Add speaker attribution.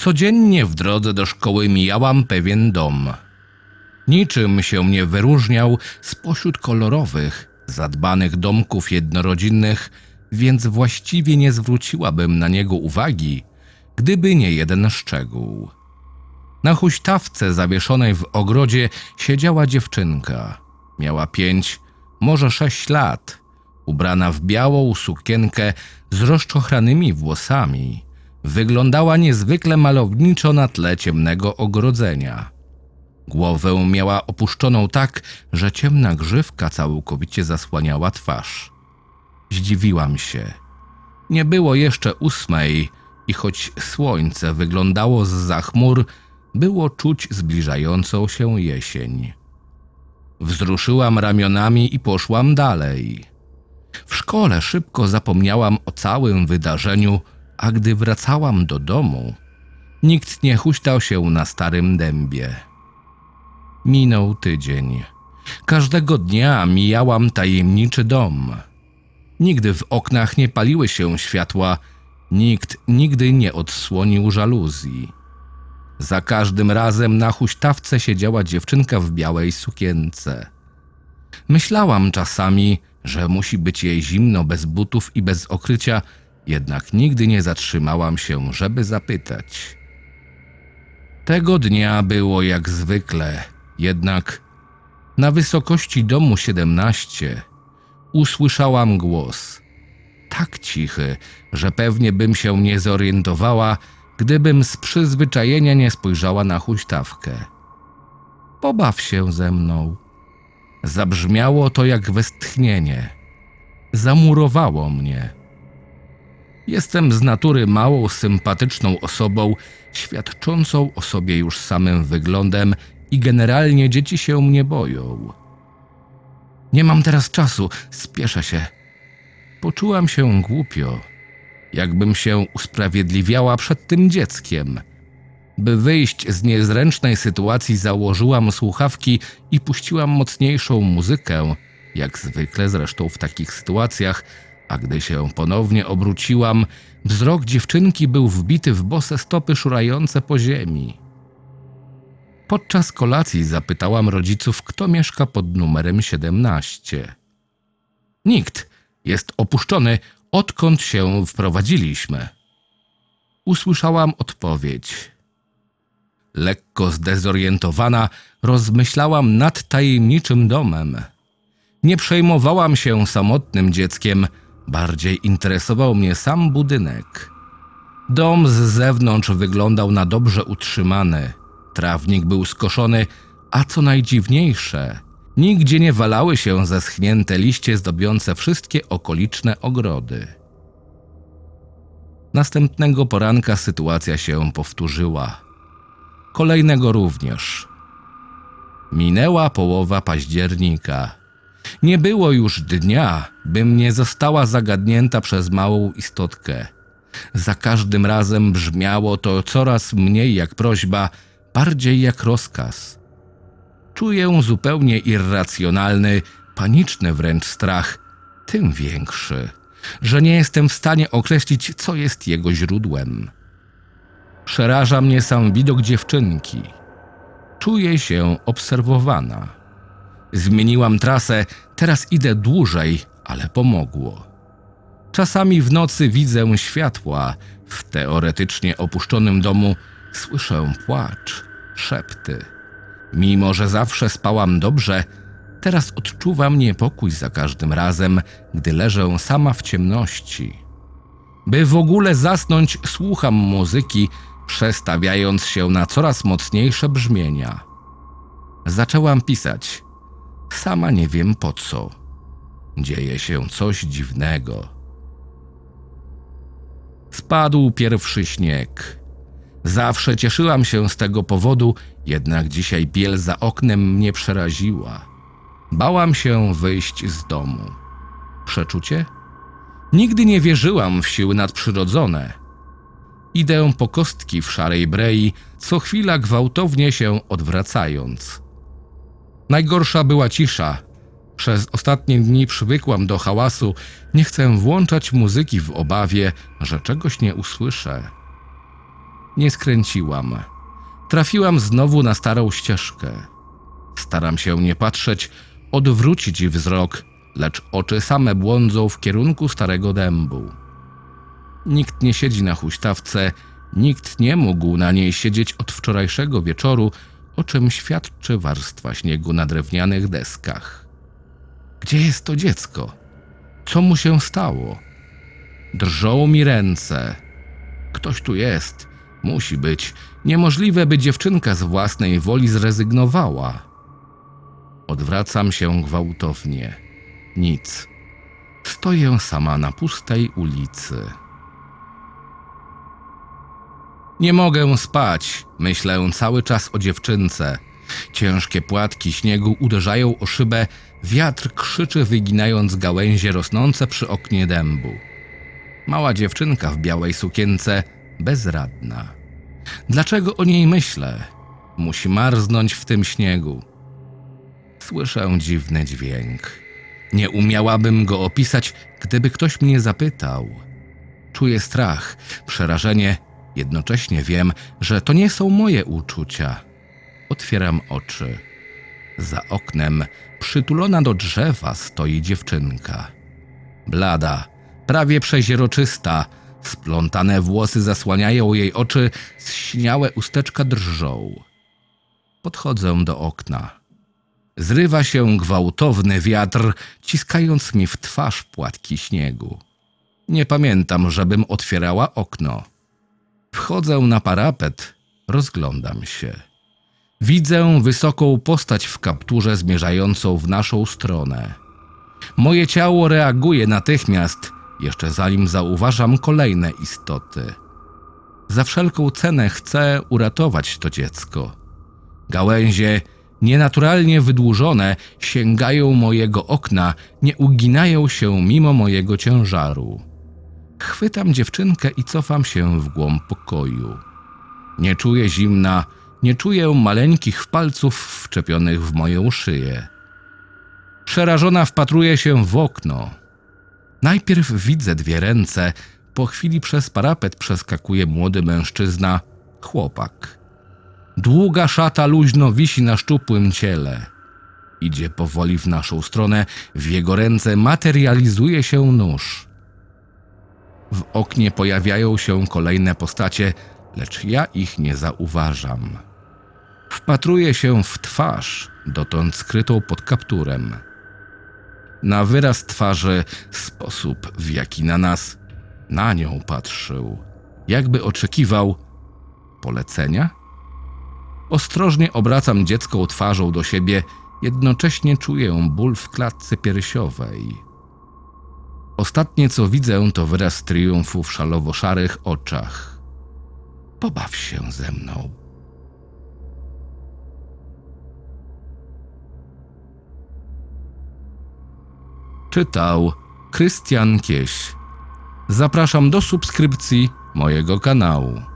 Speaker 1: Codziennie w drodze do szkoły mijałam pewien dom. Niczym się nie wyróżniał spośród kolorowych, zadbanych domków jednorodzinnych, więc właściwie nie zwróciłabym na niego uwagi, gdyby nie jeden szczegół. Na huśtawce zawieszonej w ogrodzie siedziała dziewczynka. Miała pięć, może sześć lat, ubrana w białą sukienkę z rozczochranymi włosami. Wyglądała niezwykle malowniczo na tle ciemnego ogrodzenia. Głowę miała opuszczoną tak, że ciemna grzywka całkowicie zasłaniała twarz. Zdziwiłam się. Nie było jeszcze ósmej i choć słońce wyglądało z chmur, było czuć zbliżającą się jesień. Wzruszyłam ramionami i poszłam dalej. W szkole szybko zapomniałam o całym wydarzeniu, a gdy wracałam do domu, nikt nie huśtał się na starym dębie. Minął tydzień. Każdego dnia mijałam tajemniczy dom. Nigdy w oknach nie paliły się światła, nikt nigdy nie odsłonił żaluzji. Za każdym razem na huśtawce siedziała dziewczynka w białej sukience. Myślałam czasami, że musi być jej zimno bez butów i bez okrycia, jednak nigdy nie zatrzymałam się, żeby zapytać. Tego dnia było jak zwykle, jednak na wysokości domu 17 usłyszałam głos. Tak cichy, że pewnie bym się nie zorientowała, gdybym z przyzwyczajenia nie spojrzała na huśtawkę. Pobaw się ze mną. Zabrzmiało to jak westchnienie. Zamurowało mnie. Jestem z natury małą, sympatyczną osobą, świadczącą o sobie już samym wyglądem i generalnie dzieci się mnie boją. Nie mam teraz czasu, spieszę się. Poczułam się głupio, jakbym się usprawiedliwiała przed tym dzieckiem. By wyjść z niezręcznej sytuacji, założyłam słuchawki i puściłam mocniejszą muzykę, jak zwykle zresztą w takich sytuacjach, a gdy się ponownie obróciłam, wzrok dziewczynki był wbity w bose stopy szurające po ziemi. Podczas kolacji zapytałam rodziców, kto mieszka pod numerem 17. Nikt. Jest opuszczony, odkąd się wprowadziliśmy. Usłyszałam odpowiedź. Lekko zdezorientowana, rozmyślałam nad tajemniczym domem. Nie przejmowałam się samotnym dzieckiem, bardziej interesował mnie sam budynek. Dom z zewnątrz wyglądał na dobrze utrzymany. Trawnik był skoszony, a co najdziwniejsze, nigdzie nie walały się zeschnięte liście zdobiące wszystkie okoliczne ogrody. Następnego poranka sytuacja się powtórzyła. Kolejnego również. Minęła połowa października. Nie było już dnia, bym nie została zagadnięta przez małą istotkę. Za każdym razem brzmiało to coraz mniej jak prośba, bardziej jak rozkaz. Czuję zupełnie irracjonalny, paniczny wręcz strach, tym większy, że nie jestem w stanie określić, co jest jego źródłem. Przeraża mnie sam widok dziewczynki. Czuję się obserwowana. Zmieniłam trasę, teraz idę dłużej, ale pomogło. Czasami w nocy widzę światła. W teoretycznie opuszczonym domu słyszę płacz, szepty. Mimo, że zawsze spałam dobrze, teraz odczuwam niepokój za każdym razem, gdy leżę sama w ciemności. By w ogóle zasnąć, słucham muzyki, przestawiając się na coraz mocniejsze brzmienia. Zaczęłam pisać. Sama nie wiem po co. Dzieje się coś dziwnego. Spadł pierwszy śnieg. Zawsze cieszyłam się z tego powodu, jednak dzisiaj biel za oknem mnie przeraziła. Bałam się wyjść z domu. Przeczucie? Nigdy nie wierzyłam w siły nadprzyrodzone. Idę po kostki w szarej brei, co chwila gwałtownie się odwracając. Najgorsza była cisza. Przez ostatnie dni przywykłam do hałasu, nie chcę włączać muzyki w obawie, że czegoś nie usłyszę. Nie skręciłam. Trafiłam znowu na starą ścieżkę. Staram się nie patrzeć, odwrócić wzrok, lecz oczy same błądzą w kierunku starego dębu. Nikt nie siedzi na huśtawce, nikt nie mógł na niej siedzieć od wczorajszego wieczoru, o czym świadczy warstwa śniegu na drewnianych deskach. Gdzie jest to dziecko? Co mu się stało? Drżą mi ręce. Ktoś tu jest. Musi być. Niemożliwe, by dziewczynka z własnej woli zrezygnowała. Odwracam się gwałtownie. Nic. Stoję sama na pustej ulicy. Nie mogę spać, myślę cały czas o dziewczynce. Ciężkie płatki śniegu uderzają o szybę, wiatr krzyczy, wyginając gałęzie rosnące przy oknie dębu. Mała dziewczynka w białej sukience, bezradna. Dlaczego o niej myślę? Musi marznąć w tym śniegu. Słyszę dziwny dźwięk. Nie umiałabym go opisać, gdyby ktoś mnie zapytał. Czuję strach, przerażenie, jednocześnie wiem, że to nie są moje uczucia. Otwieram oczy. Za oknem, przytulona do drzewa, stoi dziewczynka. Blada, prawie przeźroczysta, splątane włosy zasłaniają jej oczy, zśniałe usteczka drżą. Podchodzę do okna. Zrywa się gwałtowny wiatr, ciskając mi w twarz płatki śniegu. Nie pamiętam, żebym otwierała okno. Wchodzę na parapet, rozglądam się. Widzę wysoką postać w kapturze zmierzającą w naszą stronę. Moje ciało reaguje natychmiast, jeszcze zanim zauważam kolejne istoty. Za wszelką cenę chcę uratować to dziecko. Gałęzie, nienaturalnie wydłużone, sięgają mojego okna, nie uginają się mimo mojego ciężaru. Chwytam dziewczynkę i cofam się w głąb pokoju. Nie czuję zimna, nie czuję maleńkich palców wczepionych w moją szyję. Przerażona wpatruję się w okno. Najpierw widzę dwie ręce, po chwili przez parapet przeskakuje młody mężczyzna, chłopak. Długa szata luźno wisi na szczupłym ciele. Idzie powoli w naszą stronę, w jego ręce materializuje się nóż. W oknie pojawiają się kolejne postacie, lecz ja ich nie zauważam. Wpatruję się w twarz, dotąd skrytą pod kapturem. Na wyraz twarzy, sposób w jaki na nas, na nią patrzył, jakby oczekiwał polecenia. Ostrożnie obracam dziecko twarzą do siebie, jednocześnie czuję ból w klatce piersiowej. Ostatnie co widzę to wyraz triumfu w szalowo-szarych oczach. Pobaw się ze mną. Czytał Krystian Kieś. Zapraszam do subskrypcji mojego kanału.